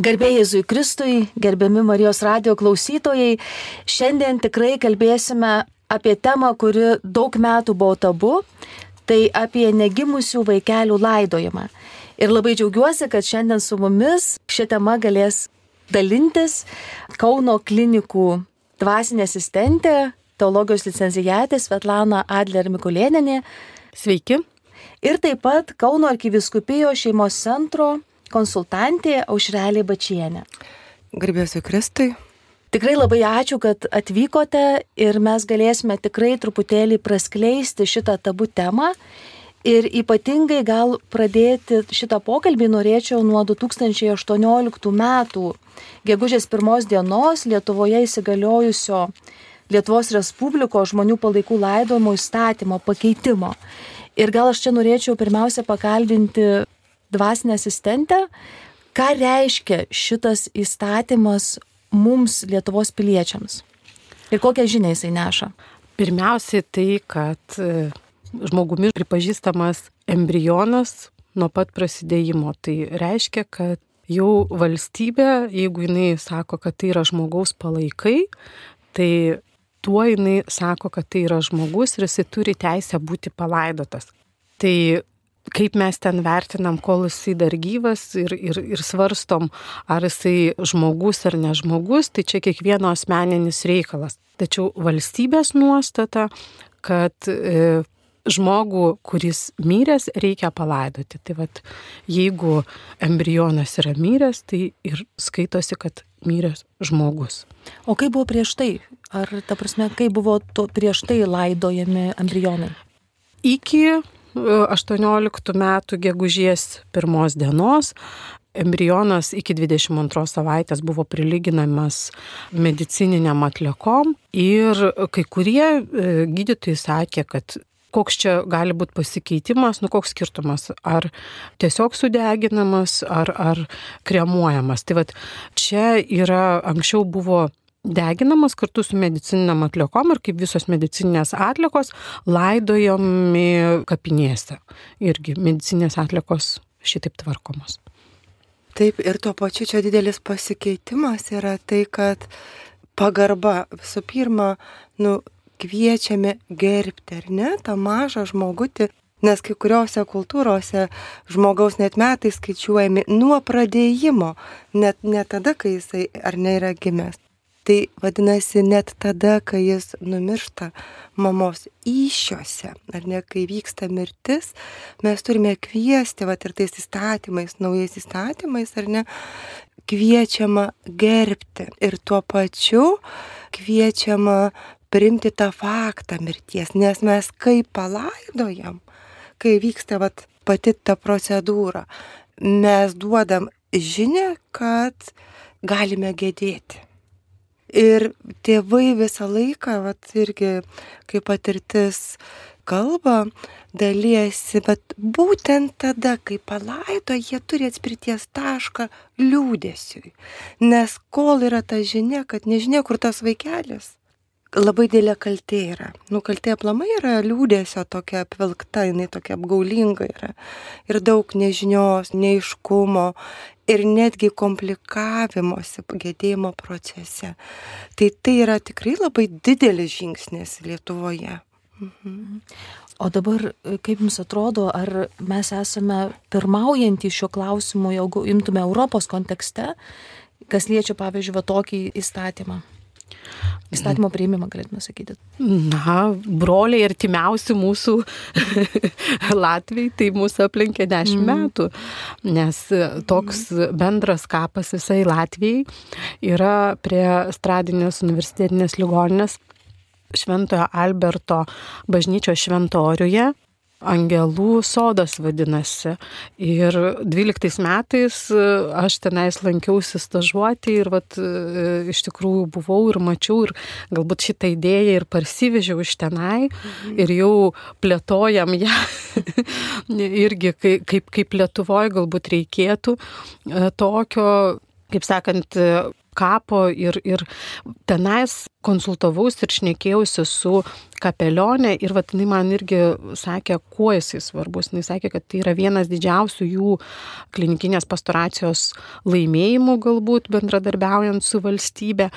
Garbėjai Jėzui Kristui, gerbiami Marijos radio klausytojai, šiandien tikrai kalbėsime apie temą, kuri daug metų buvo tabu, tai apie negimusių vaikelių laidojimą. Ir labai džiaugiuosi, kad šiandien su mumis šią temą galės dalintis Kauno klinikų dvasinė asistentė, teologijos licenzijatė Svetlana Adler Mikulėninė. Sveiki. Ir taip pat Kauno arkiviskupijo šeimos centro konsultantė Aušrelė Bačienė. Garbėsiu Kristui. Tikrai labai ačiū, kad atvykote ir mes galėsime tikrai truputėlį praskleisti šitą tabų temą. Ir ypatingai gal pradėti šitą pokalbį norėčiau nuo 2018 metų gegužės pirmos dienos Lietuvoje įsigaliojusio Lietuvos Respublikos žmonių palaikų laidojimo įstatymo pakeitimo. Ir gal aš čia norėčiau pirmiausia pakalbinti dvasinę asistentę. Ką reiškia šitas įstatymas mums Lietuvos piliečiams? Ir kokią žinią jisai neša? Pirmiausiai tai, kad e, žmogumi pripažįstamas embrionas nuo pat prasidėjimo. Tai reiškia, kad jau valstybė, jeigu jinai sako, kad tai yra žmogaus palaikai, tai tuo jinai sako, kad tai yra žmogus ir jisai turi teisę būti palaidotas. Tai kaip mes ten vertinam, kol jisai dar gyvas ir, ir, ir svarstom, ar jisai žmogus ar ne žmogus, tai čia kiekvieno asmeninis reikalas. Tačiau valstybės nuostata, kad e, žmogų, kuris myręs, reikia palaidoti. Tai vad, jeigu embrionas yra myręs, tai ir skaitosi, kad myręs žmogus. O kaip buvo prieš tai? Ar, ta prasme, kaip buvo prieš tai laidojami embrionai? Iki 18 metų gegužės pirmos dienos embrionas iki 22 savaitės buvo prilyginamas medicininiam atliekom ir kai kurie e, gydytojai sakė, kad koks čia gali būti pasikeitimas, nu koks skirtumas, ar tiesiog sudeginamas, ar, ar kremuojamas. Tai vad čia yra, anksčiau buvo deginamas kartu su medicininiam atliekom ir kaip visos medicininės atliekos laidojami kapinėse. Irgi medicinės atliekos šitaip tvarkomos. Taip, ir tuo pačiu čia didelis pasikeitimas yra tai, kad pagarba visų pirma, nu, kviečiame gerbti, ar ne, tą mažą žmogutį, nes kai kuriuose kultūrose žmogaus net metai skaičiuojami nuo pradėjimo, net ne tada, kai jisai ar ne yra gimęs. Tai vadinasi, net tada, kai jis numiršta mamos iššiose, ar ne, kai vyksta mirtis, mes turime kviesti, va ir tais įstatymais, naujais įstatymais, ar ne, kviečiama gerbti ir tuo pačiu kviečiama priimti tą faktą mirties, nes mes kaip palaidojam, kai vyksta vat, pati ta procedūra, mes duodam žinę, kad galime gedėti. Ir tėvai visą laiką, vat, irgi kaip patirtis kalba, dalyjasi, bet būtent tada, kai palaido, jie turi atspirties tašką liūdėsiui. Nes kol yra ta žinia, kad nežinia, kur tas vaikelis, labai dėlė kaltė yra. Nu, kaltė aplamai yra liūdėsio tokia apvilkta, jinai tokia apgaulinga yra. Ir daug nežinios, neiškumo ir netgi komplikavimosi gedėjimo procese. Tai tai yra tikrai labai didelis žingsnis Lietuvoje. Mhm. O dabar, kaip Jums atrodo, ar mes esame pirmaujantys šiuo klausimu, jeigu imtume Europos kontekste, kas liečia, pavyzdžiui, va tokį įstatymą? Įstatymo prieimimą galėtume sakyti. Na, broliai artimiausi mūsų Latvijai, tai mūsų aplinkė dešimt mm. metų, nes toks bendras kapas visai Latvijai yra prie Stradinės universitetinės ligoninės Šventojo Alberto bažnyčios šventoriuje Angelų sodas vadinasi. Ir 12 metais e, aš tenais lankiausi stažuoti ir vat, e, iš tikrųjų buvau ir mačiau ir galbūt šitą idėją ir parsivežiau iš tenai mhm. ir jau plėtojam ją irgi kaip, kaip, Lietuvoje galbūt reikėtų e, tokio kaip sakant, kapo ir, ir tenais konsultavaus ir šnekėjausi su kapelionė ir vat, jinai man irgi sakė, kuo jisai svarbus. Jis sakė, kad tai yra vienas didžiausių jų klinikinės pastoracijos laimėjimų galbūt bendradarbiaujant su valstybe.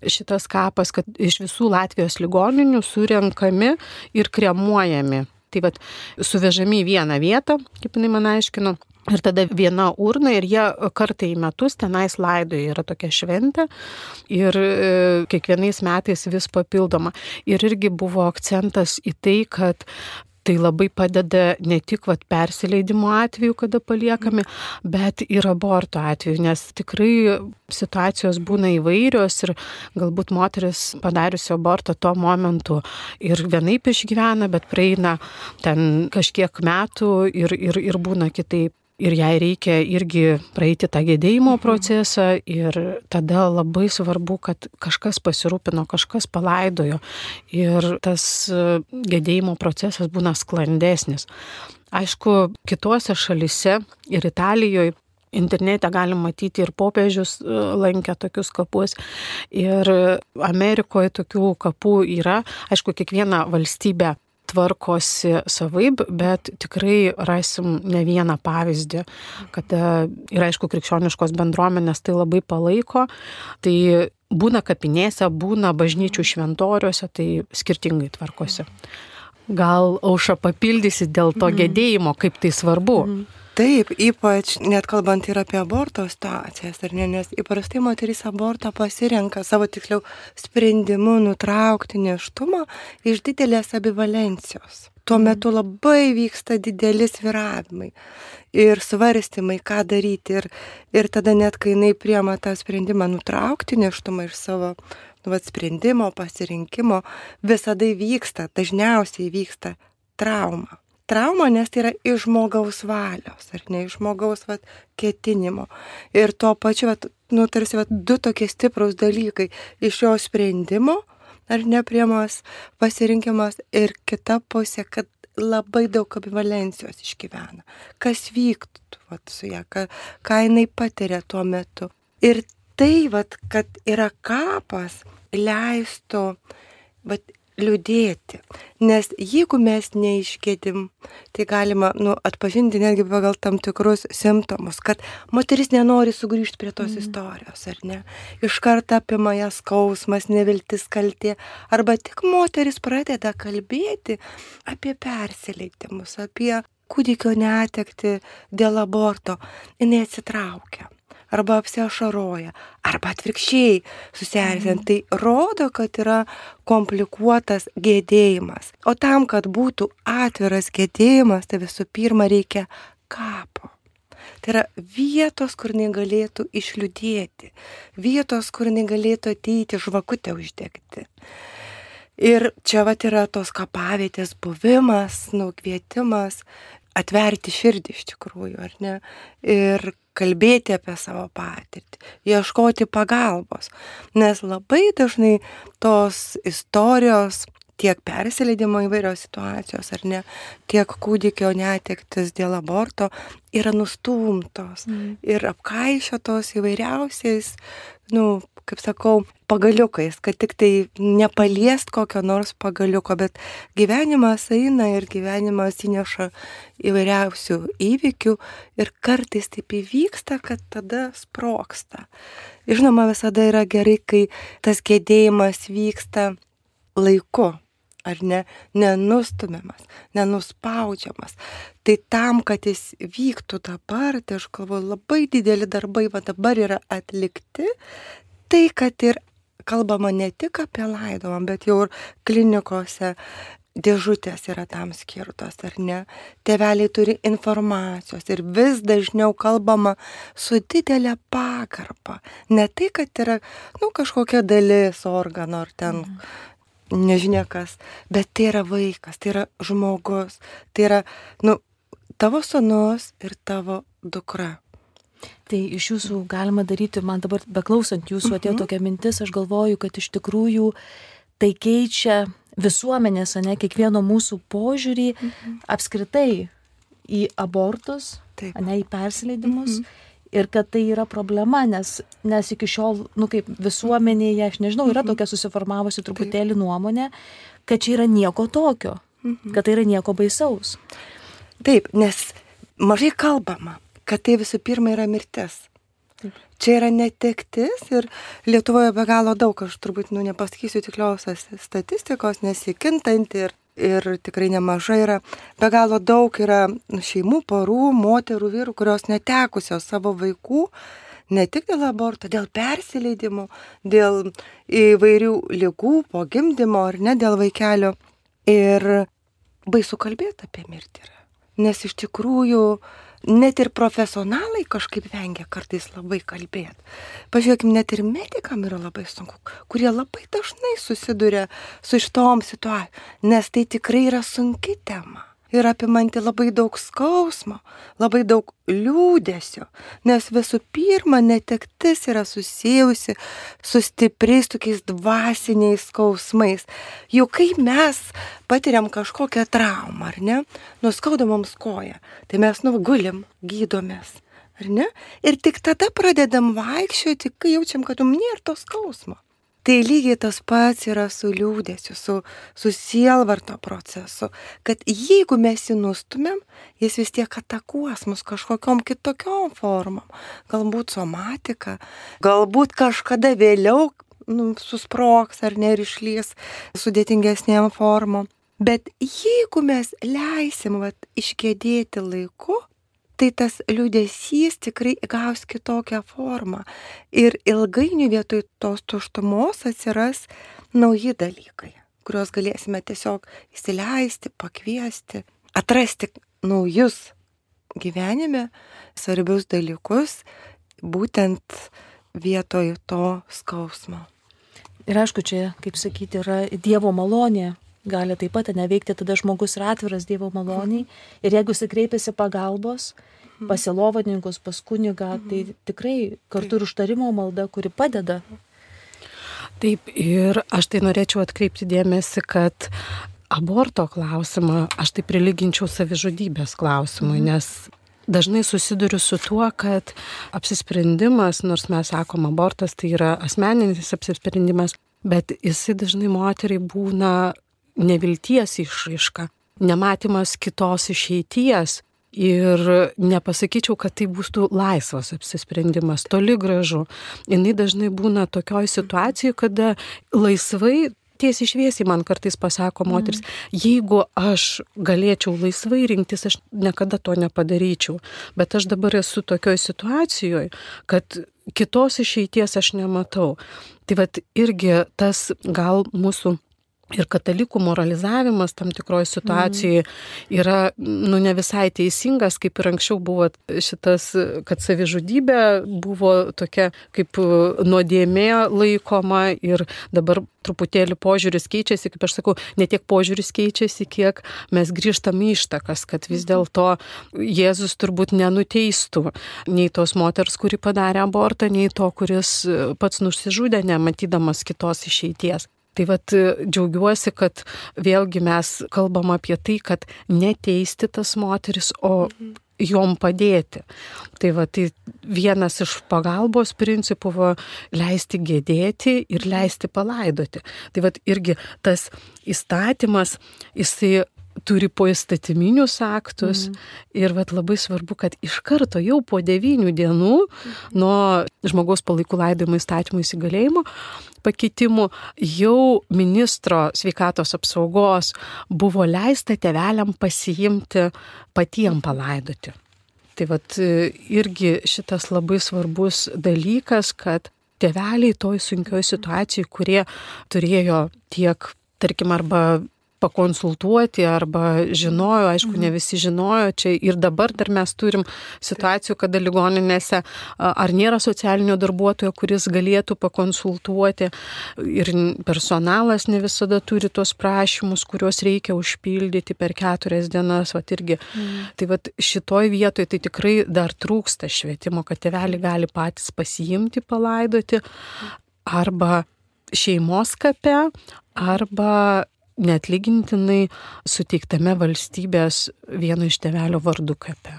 Šitas kapas, kad iš visų Latvijos ligoninių surenkami ir kremuojami. Tai vad suvežami į vieną vietą, kaip jinai man aiškino, Ir tada viena urna ir jie kartą į metus tenais laidoja, yra tokia šventė ir e, kiekvienais metais vis papildoma. Ir irgi buvo akcentas į tai, kad Tai labai padeda ne tik vat, persileidimo atveju, kada paliekami, bet ir aborto atveju, nes tikrai situacijos būna įvairios ir galbūt moteris padariusio abortą tuo momentu ir vienaip išgyvena, bet praeina ten kažkiek metų ir, ir, ir būna kitaip ir jai reikia irgi praeiti tą gedėjimo mhm. procesą ir tada labai svarbu, kad kažkas pasirūpino, kažkas palaidojo ir tas e, gedėjimo procesas būna sklandesnis. Aišku, kitose šalise ir Italijoje Internete galim matyti ir popiežius e, lankė tokius kapus. Ir Amerikoje tokių kapų yra. Aišku, kiekviena valstybė tvarkosi savaip, bet tikrai rasim ne vieną pavyzdį, kad ir aišku, krikščioniškos bendruomenės tai labai palaiko. Tai būna kapinėse, būna bažnyčių šventoriuose, tai skirtingai tvarkosi. Gal auša papildysi dėl to mhm. gedėjimo, kaip tai svarbu. Mm. Taip, ypač net kalbant ir apie aborto situacijas, ar ne, nes įprastai moteris abortą pasirenka savo tiksliau sprendimu nutraukti neštumą iš didelės abivalencijos. Tuo mhm. metu labai vyksta dideli sviravimai ir svarstymai, ką daryti. Ir, ir tada net, kai jinai priema tą sprendimą nutraukti neštumą iš savo nu, vat, sprendimo, pasirinkimo, visada vyksta, dažniausiai vyksta trauma trauma, nes tai yra iš žmogaus valios, ar ne iš žmogaus vat, ketinimo. Ir tuo pačiu, vat, nu, tarsi vat, du tokie stiprus dalykai - iš jo sprendimo, ar nepriemas pasirinkimas, ir kita pusė, kad labai daug abivalencijos išgyvena. Kas vyktų vat, su ją, ką, ką jinai patiria tuo metu. Ir tai, vat, kad yra kapas, leistų vat, liūdėti. Nes jeigu mes neišgėdim, tai galima nu, atpažinti netgi pagal tam tikrus simptomus, kad moteris nenori sugrįžti prie tos mm. istorijos, ar ne? Iš karto apima jas skausmas, neviltis kaltė, arba tik moteris pradeda kalbėti apie persileidimus, apie kūdikio netekti dėl aborto, jinai atsitraukia arba apsiašaroja, arba atvirkščiai susierzint. Mhm. Tai rodo, kad yra komplikuotas gėdėjimas. O tam, kad būtų atviras gėdėjimas, tai visų pirma reikia kapo. Tai yra vietos, kur negalėtų išliūdėti, vietos, kur negalėtų ateiti žvakutę uždegti. Ir čia vat yra tos kapavietės buvimas, nukvietimas, atverti širdį iš tikrųjų, ar ne? Ir kalbėti apie savo patirtį, ieškoti pagalbos. Nes labai dažnai tos istorijos, tiek persileidimo įvairios situacijos, ar ne, tiek kūdikio netektis dėl aborto yra nustumtos mm. ir apkaišiotos įvairiausiais, nu, kaip sakau, pagaliukais, kad tik tai nepaliest kokio nors pagaliuko, bet gyvenimas eina ir gyvenimas įneša įvairiausių įvykių ir kartais taip įvyksta, kad tada sproksta. Žinoma, visada yra gerai, kai tas gėdėjimas vyksta laiku, ar ne, nenustumiamas, nenuspaudžiamas. Tai tam, kad jis vyktų dabar, tai aš galvoju, labai dideli darbai va dabar yra atlikti, tai, kad ir kalbama ne tik apie laidojimą, bet jau ir klinikose dėžutės yra tam skirtos, ar ne? Teveliai turi informacijos ir vis dažniau kalbama su didelė pagarba. Ne tai, kad yra, nu, kažkokia dalis organo ar ten, mhm. Nežinia kas, bet tai yra vaikas, tai yra žmogus, tai yra, nu, tavo sonus ir tavo dukra. Tai iš jūsų galima daryti, man dabar beklausant jūsų atėjo mhm. tokia mintis, aš galvoju, kad iš tikrųjų tai keičia visuomenės, ne kiekvieno mūsų požiūrį mhm. apskritai į abortus, Taip. ne į persileidimus. Mhm. Ir kad tai yra problema, nes, nes iki šiol, nu kaip visuomenėje, aš nežinau, yra tokia susiformavusi truputėlį nuomonė, kad čia yra nieko tokio, kad tai yra nieko baisaus. Taip, nes mažai kalbama, kad tai visų pirma yra mirtis. Čia yra netektis ir Lietuvoje be galo daug, aš turbūt nu, nepasakysiu tikliausios statistikos, nesikintanti ir, ir tikrai nemažai yra, be galo daug yra šeimų, porų, moterų, vyrų, kurios netekusios savo vaikų, ne tik dėl aborto, dėl persileidimų, dėl įvairių lygų, po gimdymo ar ne dėl vaikelio. Ir baisu kalbėti apie mirtį yra. Nes iš tikrųjų net ir profesionalai kažkaip vengia kartais labai kalbėti. Pažiūrėkime, net ir medikam yra labai sunku, kurie labai dažnai susiduria su šitom situacijom, nes tai tikrai yra sunki tema ir apimanti labai daug skausmo, labai daug liūdėsio, nes visų pirma netektis yra susijusi su stipriais tokiais dvasiniais skausmais. Juk kai mes patiriam kažkokią traumą, ar ne, nuskauda mums koją, tai mes nugulim, gydomės. Ar ne? Ir tik tada pradedam vaikščioti, kai jaučiam, kad jums nėra to skausmo. Tai lygiai tas pats yra su liūdėsiu, su, su sielvarto procesu, kad jeigu mes jį nustumėm, jis vis tiek atakuos mus kažkokiam kitokiom formom. Galbūt somatika, galbūt kažkada vėliau nu, susproks ar nerišlys sudėtingesnėm formom. Bet jeigu mes leisim vat, išgėdėti laiku, tai tas liūdėsys tikrai įgaus kitokią formą. Ir ilgainiui vietoj tos tuštumos atsiras nauji dalykai, kuriuos galėsime tiesiog įsileisti, pakviesti, atrasti naujus gyvenime svarbius dalykus, būtent vietoj to skausmo. Ir aišku, čia, kaip sakyti, yra Dievo malonė, gali taip pat neveikti, tada žmogus yra atviras Dievo maloniai ir jeigu jis kreipiasi pagalbos, mhm. pasilovadininkus, pas kunigą, tai mhm. tikrai kartu ir užtarimo malda, kuri padeda. Taip, ir aš tai norėčiau atkreipti dėmesį, kad aborto klausimą aš tai prilyginčiau savižudybės klausimui, mhm. nes dažnai susiduriu su tuo, kad apsisprendimas, nors mes sakom abortas, tai yra asmeninis apsisprendimas, bet jisai dažnai moteriai būna nevilties išraiška, nematymas kitos išeities. Ir nepasakyčiau, kad tai būtų laisvas apsisprendimas, toli gražu. Jis dažnai būna tokioj situacijai, kada laisvai tiesiai šviesiai man kartais pasako moteris, mm. jeigu aš galėčiau laisvai rinktis, aš niekada to nepadaryčiau. Bet aš dabar esu tokioj situacijoje, kad kitos išeities aš nematau. Tai vad irgi tas gal mūsų ir katalikų moralizavimas tam tikroje situacijoje yra nu, ne visai teisingas, kaip ir anksčiau buvo šitas, kad savižudybė buvo tokia kaip nuodėmė laikoma ir dabar truputėlį požiūris keičiasi, kaip aš sakau, ne tiek požiūris keičiasi, kiek mes grįžtam į ištakas, kad vis dėlto Jėzus turbūt nenuteistų nei tos moters, kuri padarė abortą, nei to, kuris pats nusižudė, nematydamas kitos išeities. Tai vad džiaugiuosi, kad vėlgi mes kalbam apie tai, kad neteisti tas moteris, o jom padėti. Tai va, tai vienas iš pagalbos principų buvo leisti gėdėti ir leisti palaidoti. Tai va, irgi tas įstatymas, jisai turi poįstatyminius aktus mm. ir vat, labai svarbu, kad iš karto jau po devynių dienų nuo žmogaus palaikų laidojimo įstatymų įsigalėjimo pakeitimų jau ministro sveikatos apsaugos buvo leista teveliam pasiimti patiem palaidoti. Tai vat irgi šitas labai svarbus dalykas, kad teveliai toj sunkioj situacijai, kurie turėjo tiek, tarkim, arba pakonsultuoti arba žinojo, aišku, ne mhm. visi žinojo, čia ir dabar dar mes turim situacijų, kada ligoninėse ar nėra socialinio darbuotojo, kuris galėtų pakonsultuoti ir personalas ne visada turi tuos prašymus, kuriuos reikia užpildyti per keturias dienas, va irgi. Mm. Tai va šitoj vietoje tai tikrai dar trūksta švietimo, kad tėveliai gali patys pasiimti, palaidoti arba šeimos kape, arba neatlygintinai suteiktame valstybės vieno iš tevelio vardu kape.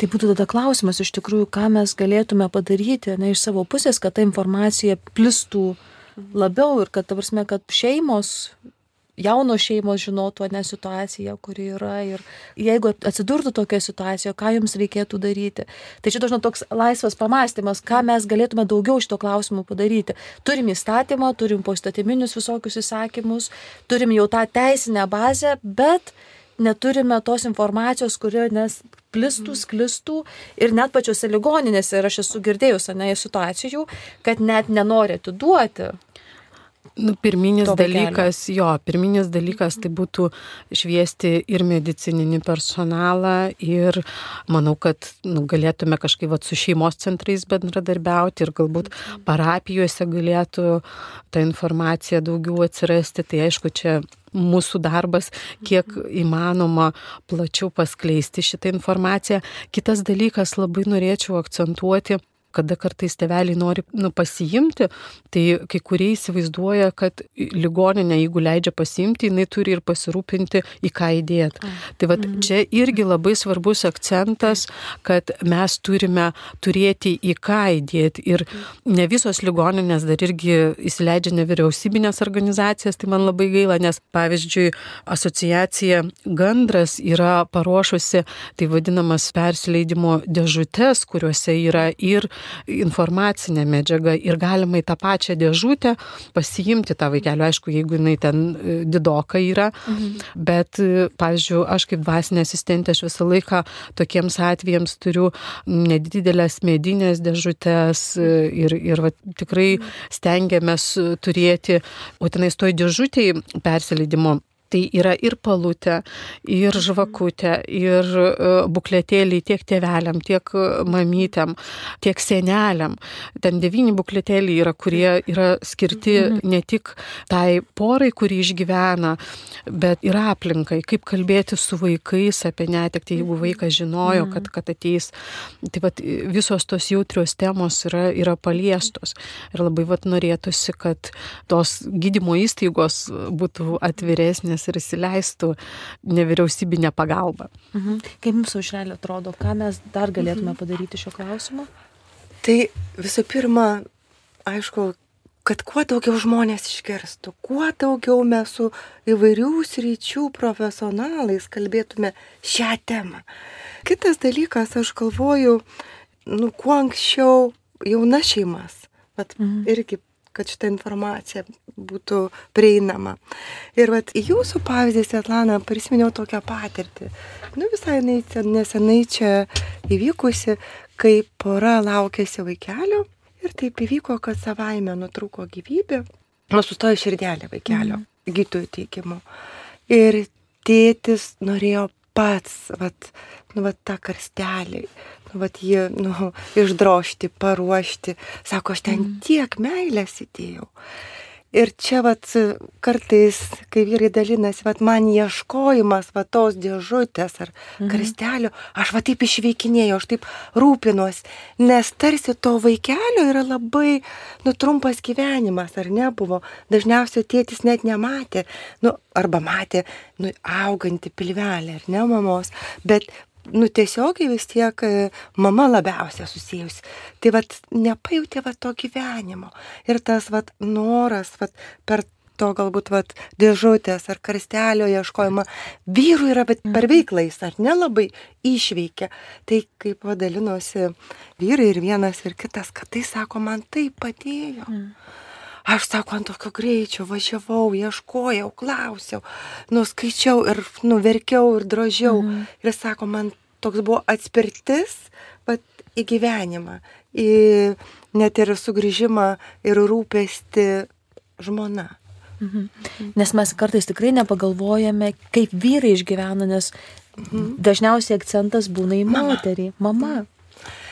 Tai būtų tada klausimas iš tikrųjų, ką mes galėtume padaryti ne, iš savo pusės, kad ta informacija plistų labiau ir kad, ta prasme, kad šeimos jaunos šeimos žinotų ne situaciją, kuri yra ir jeigu atsidurtų tokia situacija, ką jums reikėtų daryti. Tai čia dažnai toks laisvas pamastymas, ką mes galėtume daugiau šito klausimu padaryti. Turim įstatymą, turim postatyminius visokius įsakymus, turim jau tą teisinę bazę, bet neturime tos informacijos, kurio nes plistų, sklistų ir net pačiose ligoninėse, ir aš esu girdėjusi ne situacijų, kad net nenori atiduoti Nu, pirminis dalykas, jo, pirminis dalykas tai būtų šviesti ir medicininį personalą ir manau, kad nu, galėtume kažkaip vat, su šeimos centrais bendradarbiauti ir galbūt parapijose galėtų ta informacija daugiau atsirasti. Tai aišku, čia mūsų darbas, kiek įmanoma plačiau paskleisti šitą informaciją. Kitas dalykas labai norėčiau akcentuoti kada kartais teveliai nori nu, pasiimti, tai kai kurie įsivaizduoja, kad ligoninė, jeigu leidžia pasiimti, jinai turi ir pasirūpinti, į ką įdėti. Tai va mhm. čia irgi labai svarbus akcentas, kad mes turime turėti į ką įdėti. Ir ne visos ligoninės dar irgi įsileidžia nevyriausybinės organizacijas, tai man labai gaila, nes pavyzdžiui, asociacija Gandras yra paruošusi tai vadinamas persileidimo dėžutės, kuriuose yra ir informacinė medžiaga ir galima į tą pačią dėžutę pasiimti tą vaikelį, aišku, jeigu jinai ten e, didoka yra, mhm. bet, e, pavyzdžiui, aš kaip dvasinė asistentė, aš visą laiką tokiems atvejams turiu nedidelės medinės dėžutės e, ir, ir va, tikrai stengiamės turėti, o tenais toj dėžutėje persileidimo Tai yra ir palutė, ir mhm. žvakutė, ir e, bukletėliai tiek tėveliam, tiek e, mamytėm, tiek seneliam. Ten devyni bukletėliai yra, kurie yra skirti mhm. ne tik tai porai, kuri išgyvena, bet ir aplinkai, kaip kalbėti su vaikais apie netekti, jeigu mhm. vaikas žinojo, kad, kad ateis. Tai vat, visos tos jautrios temos yra, yra paliestos. Ir labai vat, norėtųsi, kad tos gydymo įstaigos būtų atviresnės žmonės ir įsileistų nevyriausybinę pagalbą. Mhm. Kaip jums aušrelė atrodo, ką mes dar galėtume mhm. padaryti šio klausimu? Tai visų pirma, aišku, kad kuo daugiau žmonės išgirstų, kuo daugiau mes su įvairių sričių profesionalais kalbėtume šią temą. Kitas dalykas, aš galvoju, nu, kuo anksčiau jauna šeimas, bet mhm. irgi kad šitą informaciją būtų prieinama. Ir vat, jūsų pavyzdį, Svetlana, prisiminiau tokią patirtį. Nu, visai nesenai čia įvykusi, kai pora laukėsi vaikelio ir taip įvyko, kad savaime nutrūko gyvybė, nu, sustojo širdelė vaikelio, mm. gytojų teikimu. Ir tėtis norėjo pats, vat, nu, vat, tą karstelį, vat, jį, nu, išdrošti, paruošti. Sako, aš ten mm. tiek meilės įdėjau. Ir čia vat kartais, kai vyrai dalinasi, vat man ieškojimas vat tos dėžutės ar mhm. karstelio, aš va taip išveikinėjau, aš taip rūpinuosi, nes tarsi to vaikelio yra labai, nu, trumpas gyvenimas, ar ne buvo. Dažniausiai tėtis net nematė, nu, arba matė, nu, augantį pilvelį, ar ne mamos, bet nu tiesiogiai vis tiek e, mama labiausia susijusi. Tai vad nepajutė vad to gyvenimo. Ir tas vad noras vad per to galbūt vat, dėžutės ar karstelio ieškojimą vyrų yra bet per mhm. veiklais, ar nelabai išveikia. Tai kaip vadalinosi vyrai ir vienas ir kitas, kad tai sako, man tai padėjo. Mm. Aš sako, ant tokio greičio važiavau, ieškojau, klausiau, nuskaičiau ir nuverkiau ir drožiau. Mhm. Ir sako, man toks buvo atspirtis vat, į gyvenimą, į net ir sugrįžimą ir rūpesti žmona. Mhm. Nes mes kartais tikrai nepagalvojame, kaip vyrai išgyvena, nes mhm. dažniausiai akcentas būna į moterį, mama. mama.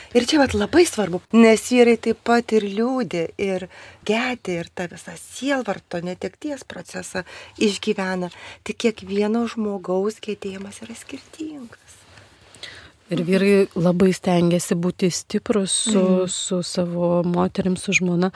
Ir čia vat labai svarbu, nes vyrai taip pat ir liūdė, ir gėdė, ir tą visą sielvarto netekties procesą išgyvena. Tik kiekvieno žmogaus gėdėjimas yra skirtingas. Ir vyrai labai stengiasi būti stiprus su, mm. su savo moterim, su žmona.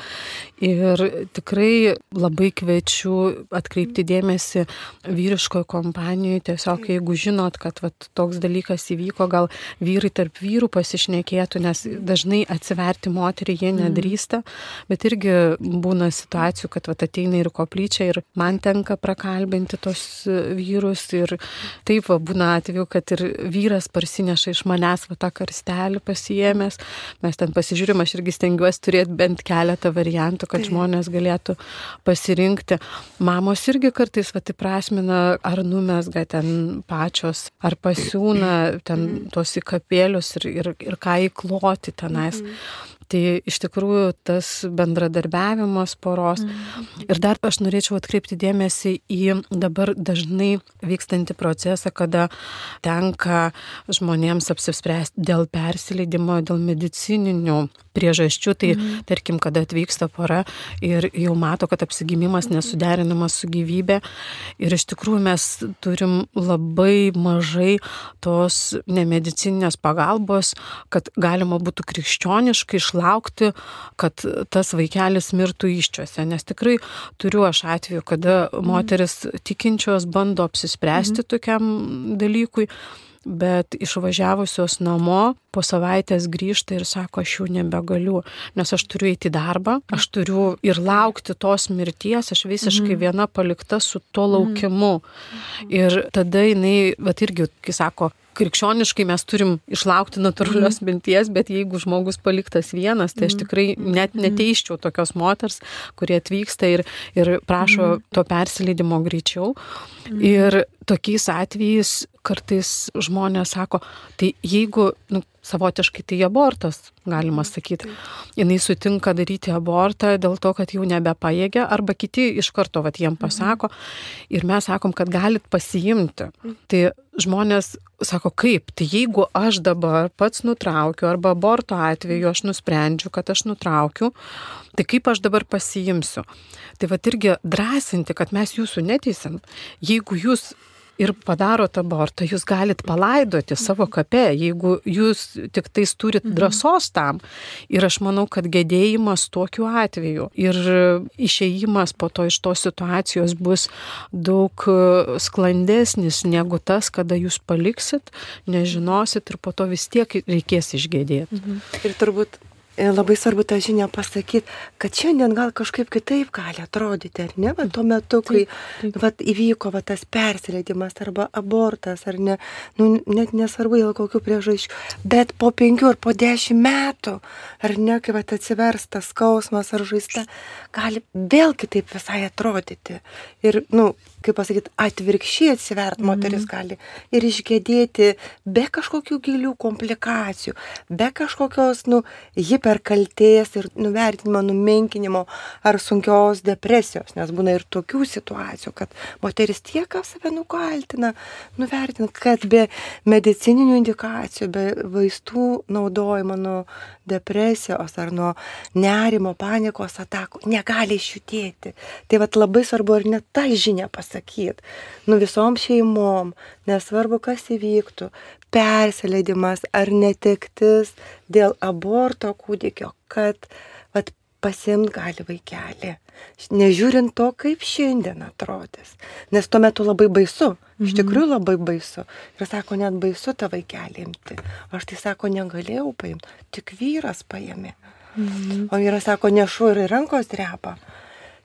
Ir tikrai labai kviečiu atkreipti dėmesį vyriškoje kompanijoje. Tiesiog jeigu žinot, kad vat, toks dalykas įvyko, gal vyrai tarp vyrų pasišnekėtų, nes dažnai atsiverti moterį jie mhm. nedrįsta, bet irgi būna situacijų, kad vat, ateina ir koplyčia ir man tenka prakalbinti tos vyrus. Ir taip va, būna atveju, kad ir vyras parsineša iš iš manęs va tą karstelį pasijėmęs. Mes ten pasižiūrim, aš irgi stengiuosi turėti bent keletą variantų, kad tai. žmonės galėtų pasirinkti. Mamos irgi kartais va įprasmina, ar numesga ten pačios, ar pasiūna ten tuos įkapėlius ir, ir, ir ką įkloti tenais. Mhm. Tai iš tikrųjų tas bendradarbiavimas poros. Mm. Ir dar aš norėčiau atkreipti dėmesį į dabar dažnai vykstantį procesą, kada tenka žmonėms apsispręsti dėl persileidimo, dėl medicininių priežasčių. Tai mm. tarkim, kada atvyksta pora ir jau mato, kad apsigimimas nesuderinamas su gyvybė. Ir iš tikrųjų mes turim labai mažai tos nemedicininės pagalbos, kad galima būtų krikščioniškai iš išlaukti, kad tas vaikelis mirtų iščiose. Nes tikrai turiu aš atveju, kada moteris tikinčios bando apsispręsti mhm. tokiam dalykui bet išvažiavusios namo po savaitės grįžta ir sako, aš jau nebegaliu, nes aš turiu eiti į darbą, aš turiu ir laukti tos mirties, aš visiškai mhm. viena palikta su to laukimu. Ir tada jinai, bet irgi, kai sako, krikščioniškai mes turim išlaukti natūralios mm. minties, bet jeigu žmogus paliktas vienas, tai aš mhm. tikrai net mhm. neteiščiau tokios moters, kurie atvyksta ir, ir prašo to persileidimo greičiau. Ir tokiais atvejais kartais žmonės sako, tai jeigu nu, savotiškai tai abortas, galima sakyti. Jis sutinka daryti abortą dėl to, kad jau nebepajėgia, arba kiti iš karto vat, jiem pasako ir mes sakom, kad galit pasiimti. Tai žmonės sako, kaip, tai jeigu aš dabar pats nutraukiu, arba aborto atveju aš nusprendžiu, kad aš nutraukiu, tai kaip aš dabar pasiimsiu. Tai va irgi drąsinti, kad mes jūsų neteisim. Jeigu jūs ir padarot abortą, jūs galit palaidoti savo kape, jeigu jūs tik tais turit mhm. drąsos tam. Ir aš manau, kad gedėjimas tokiu atveju ir išėjimas po to iš tos situacijos bus daug sklandesnis negu tas, kada jūs paliksit, nežinosit ir po to vis tiek reikės išgėdėti. Mhm. Ir turbūt E, labai svarbu tą žinią pasakyti, kad šiandien gal kažkaip kitaip gali atrodyti, ar ne, va, tuo metu, kai taip, taip. Va, įvyko va, tas persileidimas arba abortas, ar ne, nu, net nesvarbu dėl kokių priežasčių, bet po penkių ar po dešimt metų, ar ne, kai va, atsivers tas skausmas ar žaista, gali vėl kitaip visai atrodyti. Ir, nu, kaip pasakyti, atvirkščiai atsivert mhm. moteris gali ir išgėdėti be kažkokių gilių komplikacijų, be kažkokios, nu, hiperkaltės ir nuvertinimo, numenkinimo ar sunkios depresijos, nes būna ir tokių situacijų, kad moteris tiek save nukaltina, nuvertina, kad be medicininių indikacijų, be vaistų naudojimo nuo depresijos ar nuo nerimo, panikos atakų negali išjudėti. Tai vad labai svarbu ir net tą žinią pasakyti. Nu visom šeimom, nesvarbu kas įvyktų, persileidimas ar netektis dėl aborto kūdikio, kad vat, pasimt gali vaikelį. Nežiūrint to, kaip šiandien atrodys. Nes tuo metu labai baisu. Iš mhm. tikrųjų labai baisu. Ir sako, net baisu tą vaikelį imti. Aš tai sako, negalėjau paimti. Tik vyras paėmė. Mhm. O vyras sako, nešu ir rankos drepa.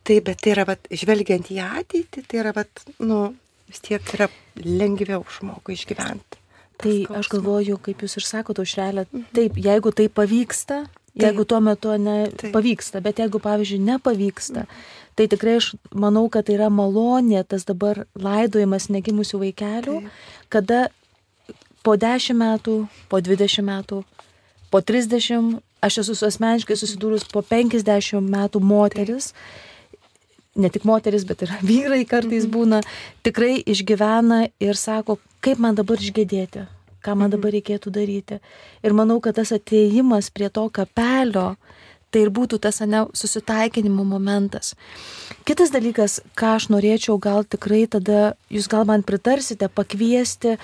Taip, bet tai yra, vat, žvelgiant į ateitį, tai yra, vat, nu, vis tiek yra lengviau žmogui išgyventi. Tai aš galvoju, kaip jūs ir sakote, užrelė, mhm. taip, jeigu tai pavyksta, Jeigu tuo metu nepavyksta, bet jeigu, pavyzdžiui, nepavyksta, tai tikrai aš manau, kad tai yra malonė tas dabar laidojimas negimusių vaikelių, kada po 10 metų, po 20 metų, po 30, aš esu asmeniškai susidūrus po 50 metų moteris, ne tik moteris, bet ir vyrai kartais mhm. būna, tikrai išgyvena ir sako, kaip man dabar išgėdėti ką man dabar reikėtų daryti. Ir manau, kad tas ateimas prie to kapelio, tai ir būtų tas ne, susitaikinimo momentas. Kitas dalykas, ką aš norėčiau gal tikrai tada, jūs gal man pritarsite, pakviesti,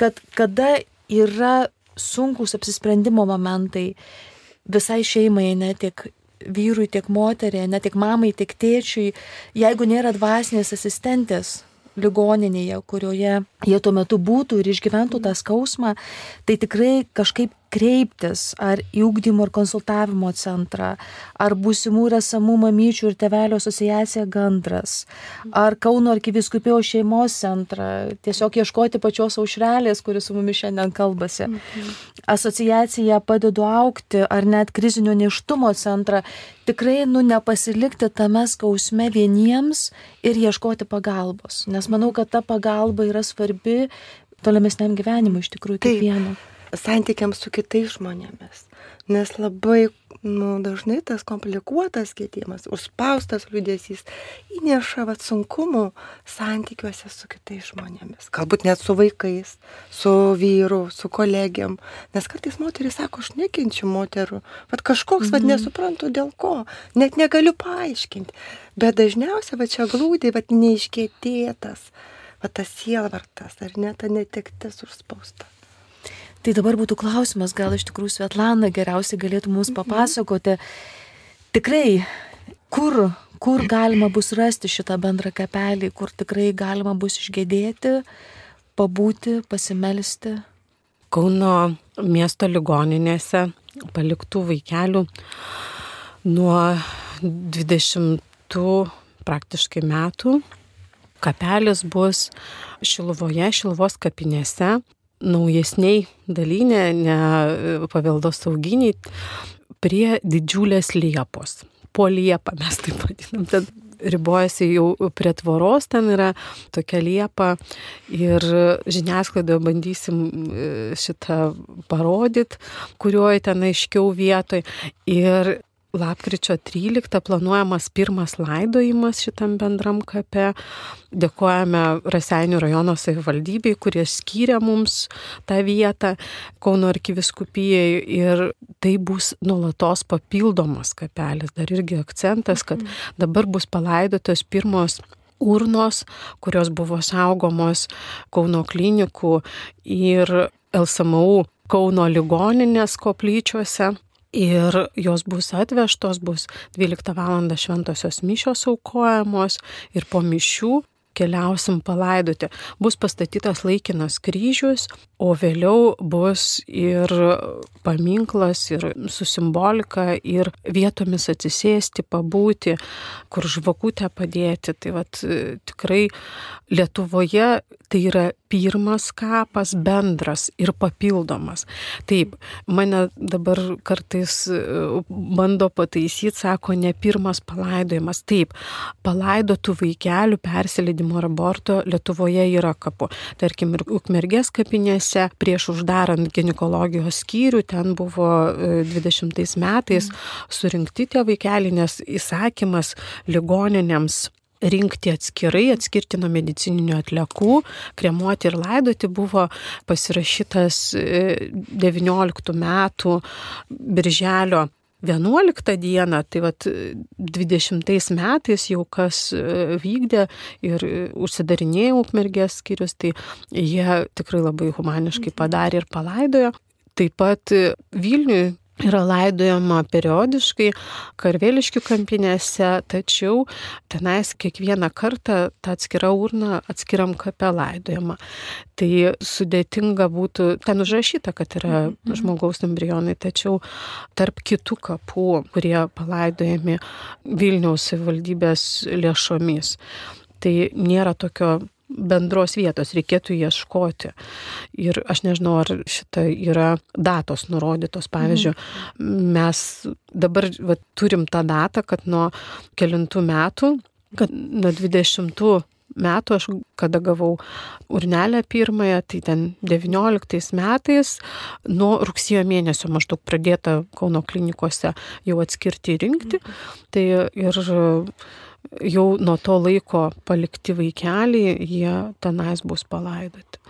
kad kada yra sunkus apsisprendimo momentai visai šeimai, ne tik vyrui, tiek moteriai, ne tik mamai, tiek tėčiui, jeigu nėra dvasinės asistentės ligoninėje, kurioje jie tuo metu būtų ir išgyventų tą skausmą, tai tikrai kažkaip kreiptis ar į ūkdymo ir konsultavimo centrą, ar būsimų ir esamų mamyčių ir tevelio asociacija Gandras, ar Kauno arkiviskupijos šeimos centrą, tiesiog ieškoti pačios aušrelės, kuris su mumis šiandien kalbasi. Asociacija padedu aukti, ar net krizinio neštumo centrą, tikrai nu nepasilikti tame skausme vieniems ir ieškoti pagalbos, nes manau, kad ta pagalba yra svarbi tolimesniam gyvenimui iš tikrųjų kiekvieno. Taip santykiams su kitais žmonėmis. Nes labai nu, dažnai tas komplikuotas gėdimas, užspaustas liūdėsys įneša vat, sunkumų santykiuose su kitais žmonėmis. Galbūt net su vaikais, su vyru, su kolegiam. Nes kartais moteris sako, aš nekenčiu moterų. Vat kažkoks, -hmm. vat mhm. nesuprantu dėl ko. Net negaliu paaiškinti. Bet dažniausiai va čia glūdė, vat neiškėtėtas. Va tas sielvartas, ar ne ta netektis užspausta. Tai dabar būtų klausimas, gal iš tikrųjų Svetlana geriausiai galėtų mums mhm. papasakoti, tikrai, kur, kur galima bus rasti šitą bendrą kapelį, kur tikrai galima bus išgėdėti, pabūti, pasimelsti. Kauno miesto ligoninėse paliktų vaikelių nuo 20 praktiškai metų kapelis bus Šiluvoje, Šiluvos kapinėse naujesniai dalynė, ne paveldos sauginiai, prie didžiulės liepos. Po liepą mes taip vadinam, ten ribojasi jau prie tvoros, ten yra tokia liepa ir žiniasklaidoje bandysim e, šitą parodyti, kurioje ten aiškiau vietoj. Ir Lapkričio 13 planuojamas pirmas laidojimas šitam bendram kape. Dėkojame Raseinių rajono savivaldybei, kurie skyrė mums tą vietą Kauno arkiviskupijai ir tai bus nuolatos papildomas kapelis. Dar irgi akcentas, kad mhm. dabar bus palaidotos pirmos urnos, kurios buvo saugomos Kauno klinikų ir LSMU Kauno ligoninės koplyčiuose. Ir jos bus atvežtos, bus 12 val. šventosios mišios aukojamos ir po mišių keliausim palaidoti. Bus pastatytas laikinas kryžius, o vėliau bus ir paminklas, ir su simbolika, ir vietomis atsisėsti, pabūti, kur žvakutę padėti. Tai vat, tikrai Lietuvoje tai yra pirmas kapas bendras ir papildomas. Taip, mane dabar kartais e, bando pataisyti, sako, ne pirmas palaidojimas. Taip, palaidotų vaikelių persileidimo ar aborto Lietuvoje yra kapu. Tarkim, ir Ukmergės kapinėse prieš uždarant gynekologijos skyrių, ten buvo 20 e, metais surinkti tie vaikeliai, nes įsakymas ligoninėms rinkti atskirai, atskirti nuo medicininių atliekų, kremuoti ir laidoti buvo pasirašytas 19 e, metų birželio 11 dieną, tai vad 20 metais jau kas e, vykdė ir užsidarinėjo ukmergės skirius, tai jie tikrai labai humaniškai padarė ir palaidojo. Taip pat Vilniui yra laidojama periodiškai karveliškių kampinėse, tačiau tenais kiekvieną kartą ta atskira urna atskiram kape laidojama. Tai sudėtinga būtų, ten užrašyta, kad yra mhm. žmogaus embrionai, tačiau tarp kitų kapų, kurie palaidojami Vilniaus valdybės lėšomis. Tai nėra tokio bendros vietos, reikėtų ieškoti. Ir aš nežinau, ar šita yra datos nurodytos. Pavyzdžiui, mhm. mes dabar va, turim tą datą, kad nuo kelintų metų, kad nuo 20 metų aš kada gavau urnelę pirmąją, tai ten 19 metais, nuo rugsėjo mėnesio maždaug pradėta Kauno klinikose jau atskirti rinkti. Mhm. Tai ir jau nuo to laiko palikti vaikeliai, jie tenais bus palaidoti.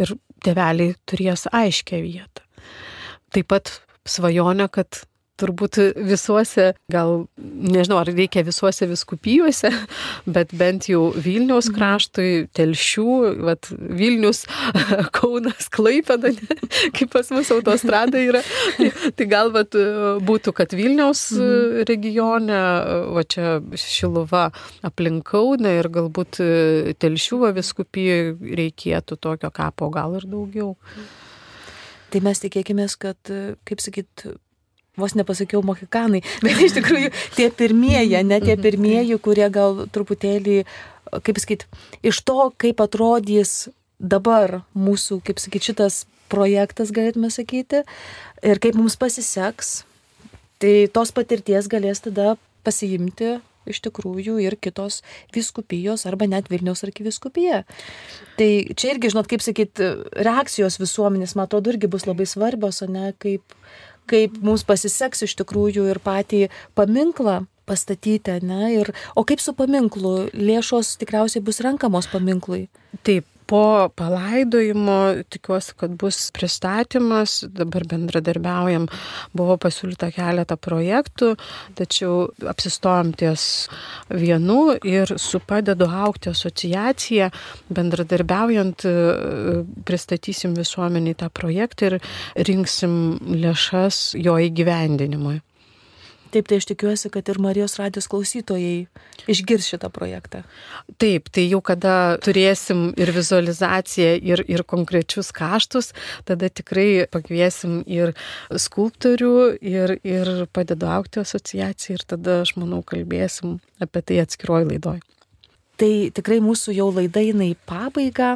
Ir teveliai turės aiškę vietą. Taip pat svajonę, kad turbūt visuose, gal nežinau, ar reikia visuose viskupijose, bet bent jau Vilniaus mhm. kraštui, telšių, vat, Vilnius, Kaunas, Klaipėda, kaip pas mus autostrada yra. tai gal vat, būtų, kad Vilniaus mhm. regione, va čia Šiluva aplink Kauną ir galbūt telšių viskupijoje reikėtų tokio kapo, gal ir daugiau. Tai mes tikėkime, kad, kaip sakyt, vos nepasakiau mohikanai, bet iš tikrųjų tie pirmieji, ne tie pirmieji, kurie gal truputėlį, kaip sakyt, iš to, kaip atrodys dabar mūsų, kaip sakyt, šitas projektas, galėtume sakyti, ir kaip mums pasiseks, tai tos patirties galės tada pasiimti iš tikrųjų ir kitos viskupijos arba net Vilniaus arkiviskupija. Tai čia irgi, žinot, kaip sakyt, reakcijos visuomenės, man atrodo, irgi bus labai svarbios, o ne kaip kaip mums pasiseks iš tikrųjų ir patį paminklą pastatyti, ne? Ir, o kaip su paminklu? Lėšos tikriausiai bus renkamos paminklui. Taip, po palaidojimo tikiuosi, kad bus pristatymas, dabar bendradarbiaujam, buvo pasiūlyta keletą projektų, tačiau apsistojom ties vienu ir su padedu aukti asociacija, bendradarbiaujant pristatysim visuomeniai tą projektą ir rinksim lėšas jo įgyvendinimui. Taip, tai aš tikiuosi, kad ir Marijos radijos klausytojai išgirs šitą projektą. Taip, tai jau kada turėsim ir vizualizaciją, ir, ir konkrečius kaštus, tada tikrai pakviesim ir skulptorių, ir, ir padedu aukti asociaciją, ir tada, aš manau, kalbėsim apie tai atskiroj laidoj. Tai tikrai mūsų jau laida eina į pabaigą.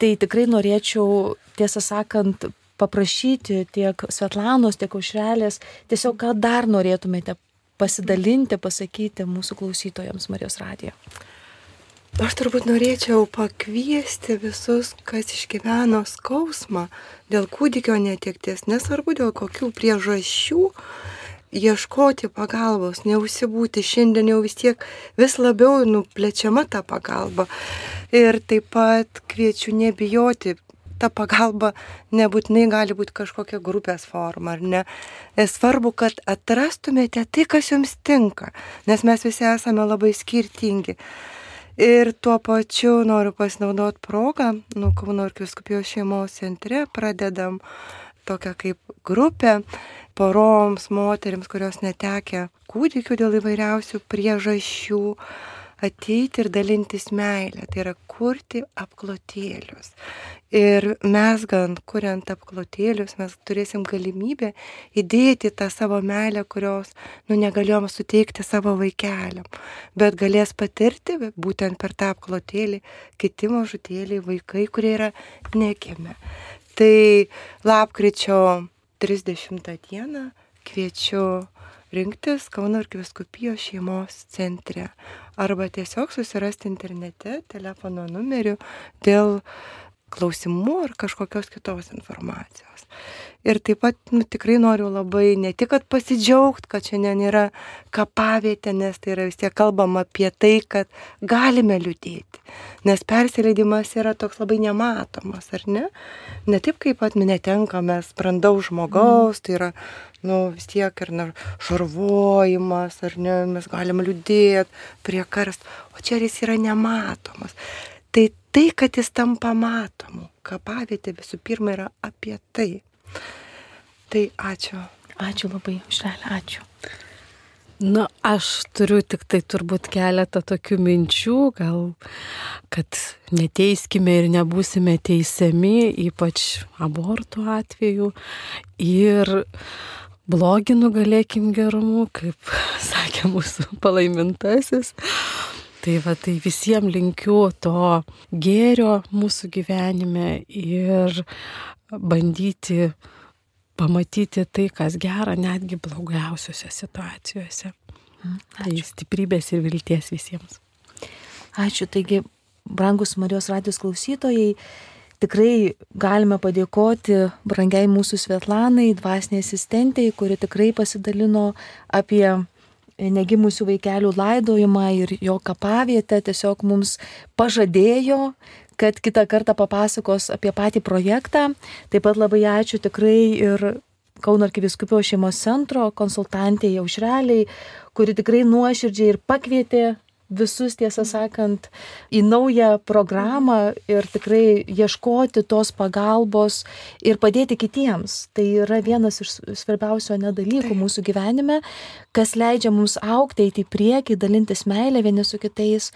Tai tikrai norėčiau, tiesą sakant, paprašyti tiek Svetlanos, tiek Aušrelės, tiesiog ką dar norėtumėte pasidalinti, pasakyti mūsų klausytojams Marijos radijo. Aš turbūt norėčiau pakviesti visus, kas išgyveno skausmą dėl kūdikio netekties, nesvarbu dėl kokių priežasčių, ieškoti pagalbos, neužsibūti. Šiandien jau vis tiek vis labiau nuplečiama ta pagalba. Ir taip pat kviečiu nebijoti ta pagalba nebūtinai gali būti kažkokia grupės forma, ar ne. E, svarbu, kad atrastumėte tai, kas jums tinka, nes mes visi esame labai skirtingi. Ir tuo pačiu noriu pasinaudoti progą, nu, Kauno arkiviskupijos šeimos centre pradedam tokią kaip grupę poroms, moteriams, kurios netekia kūdikių dėl įvairiausių priežasčių ateiti ir dalintis meilę, tai yra kurti apklotėlius. Ir mes gan, kuriant apklotėlius, mes turėsim galimybę įdėti tą savo meilę, kurios, nu, negalėjom suteikti savo vaikeliam, bet galės patirti būtent per tą apklotėlį kiti mažutėliai vaikai, kurie yra nekime. Tai lapkričio 30 dieną kviečiu rinktis Kauno arkiviskupijos šeimos centre. Arba tiesiog susirasti internete telefono numeriu dėl klausimų ar kažkokios kitos informacijos. Ir taip pat nu, tikrai noriu labai ne tik, pasidžiaugti, kad šiandien yra kapavietė, nes tai yra vis tiek kalbama apie tai, kad galime liūdėti. Nes persileidimas yra toks labai nematomas, ar ne? Ne taip, kaip pat netenka mes brandaus žmogaus, mm. tai yra nu, vis tiek ir na, šarvojimas, ar ne, mes galime liūdėti prie karst, o čia jis yra nematomas. Tai kad jis tampa matomu, kapavietė visų pirma yra apie tai. Tai ačiū. Ačiū labai, Šrelė, ačiū. Na, aš turiu tik tai turbūt keletą tokių minčių, gal, kad neteiskime ir nebūsime teisiami, ypač abortų atveju. Ir blogį nugalėkim gerumu, kaip sakė mūsų palaimintasis. Tai va, tai visiems linkiu to gėrio mūsų gyvenime ir bandyti pamatyti tai, kas gera, netgi blogiausiose situacijose. Mhm. Tai Ačiū. Tai stiprybės ir vilties visiems. Ačiū. Taigi, brangus Marijos radijos klausytojai, tikrai galime padėkoti brangiai mūsų Svetlanai, dvasiniai asistentiai, kuri tikrai pasidalino apie negimusių vaikelių laidojimą ir jo kapavietę, tiesiog mums pažadėjo, kad kitą kartą papasakos apie patį projektą. Taip pat labai ačiū tikrai ir Kauno arkiviskupijos šeimos centro konsultantė Jaušreliai, kuri tikrai nuoširdžiai ir pakvietė visus, tiesą sakant, į naują programą ir tikrai ieškoti tos pagalbos ir padėti kitiems. Tai yra vienas iš svarbiausių nedalykų mūsų gyvenime, kas leidžia mums aukti, eiti į priekį, dalintis meilę vieni su kitais.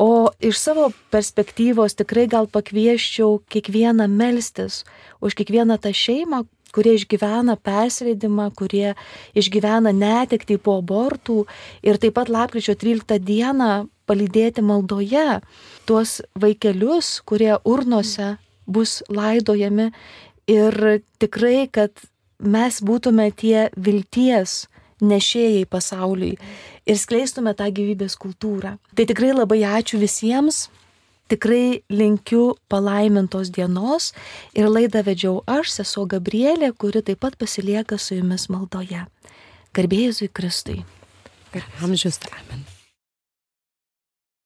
O iš savo perspektyvos tikrai gal pakvieščiau kiekvieną melstis už kiekvieną tą šeimą, kurie išgyvena persleidimą, kurie išgyvena netekti po abortų ir taip pat lapkričio 13 dieną palydėti maldoje tuos vaikelius, kurie urnose bus laidojami ir tikrai, kad mes būtume tie vilties nešėjai pasauliui ir skleistume tą gyvybės kultūrą. Tai tikrai labai ačiū visiems, Tikrai linkiu palaimintos dienos ir laidą vedžiau aš, sesuo Gabrielė, kuri taip pat pasilieka su jumis maldoje. Garbėjusui Kristui. Amžius amen.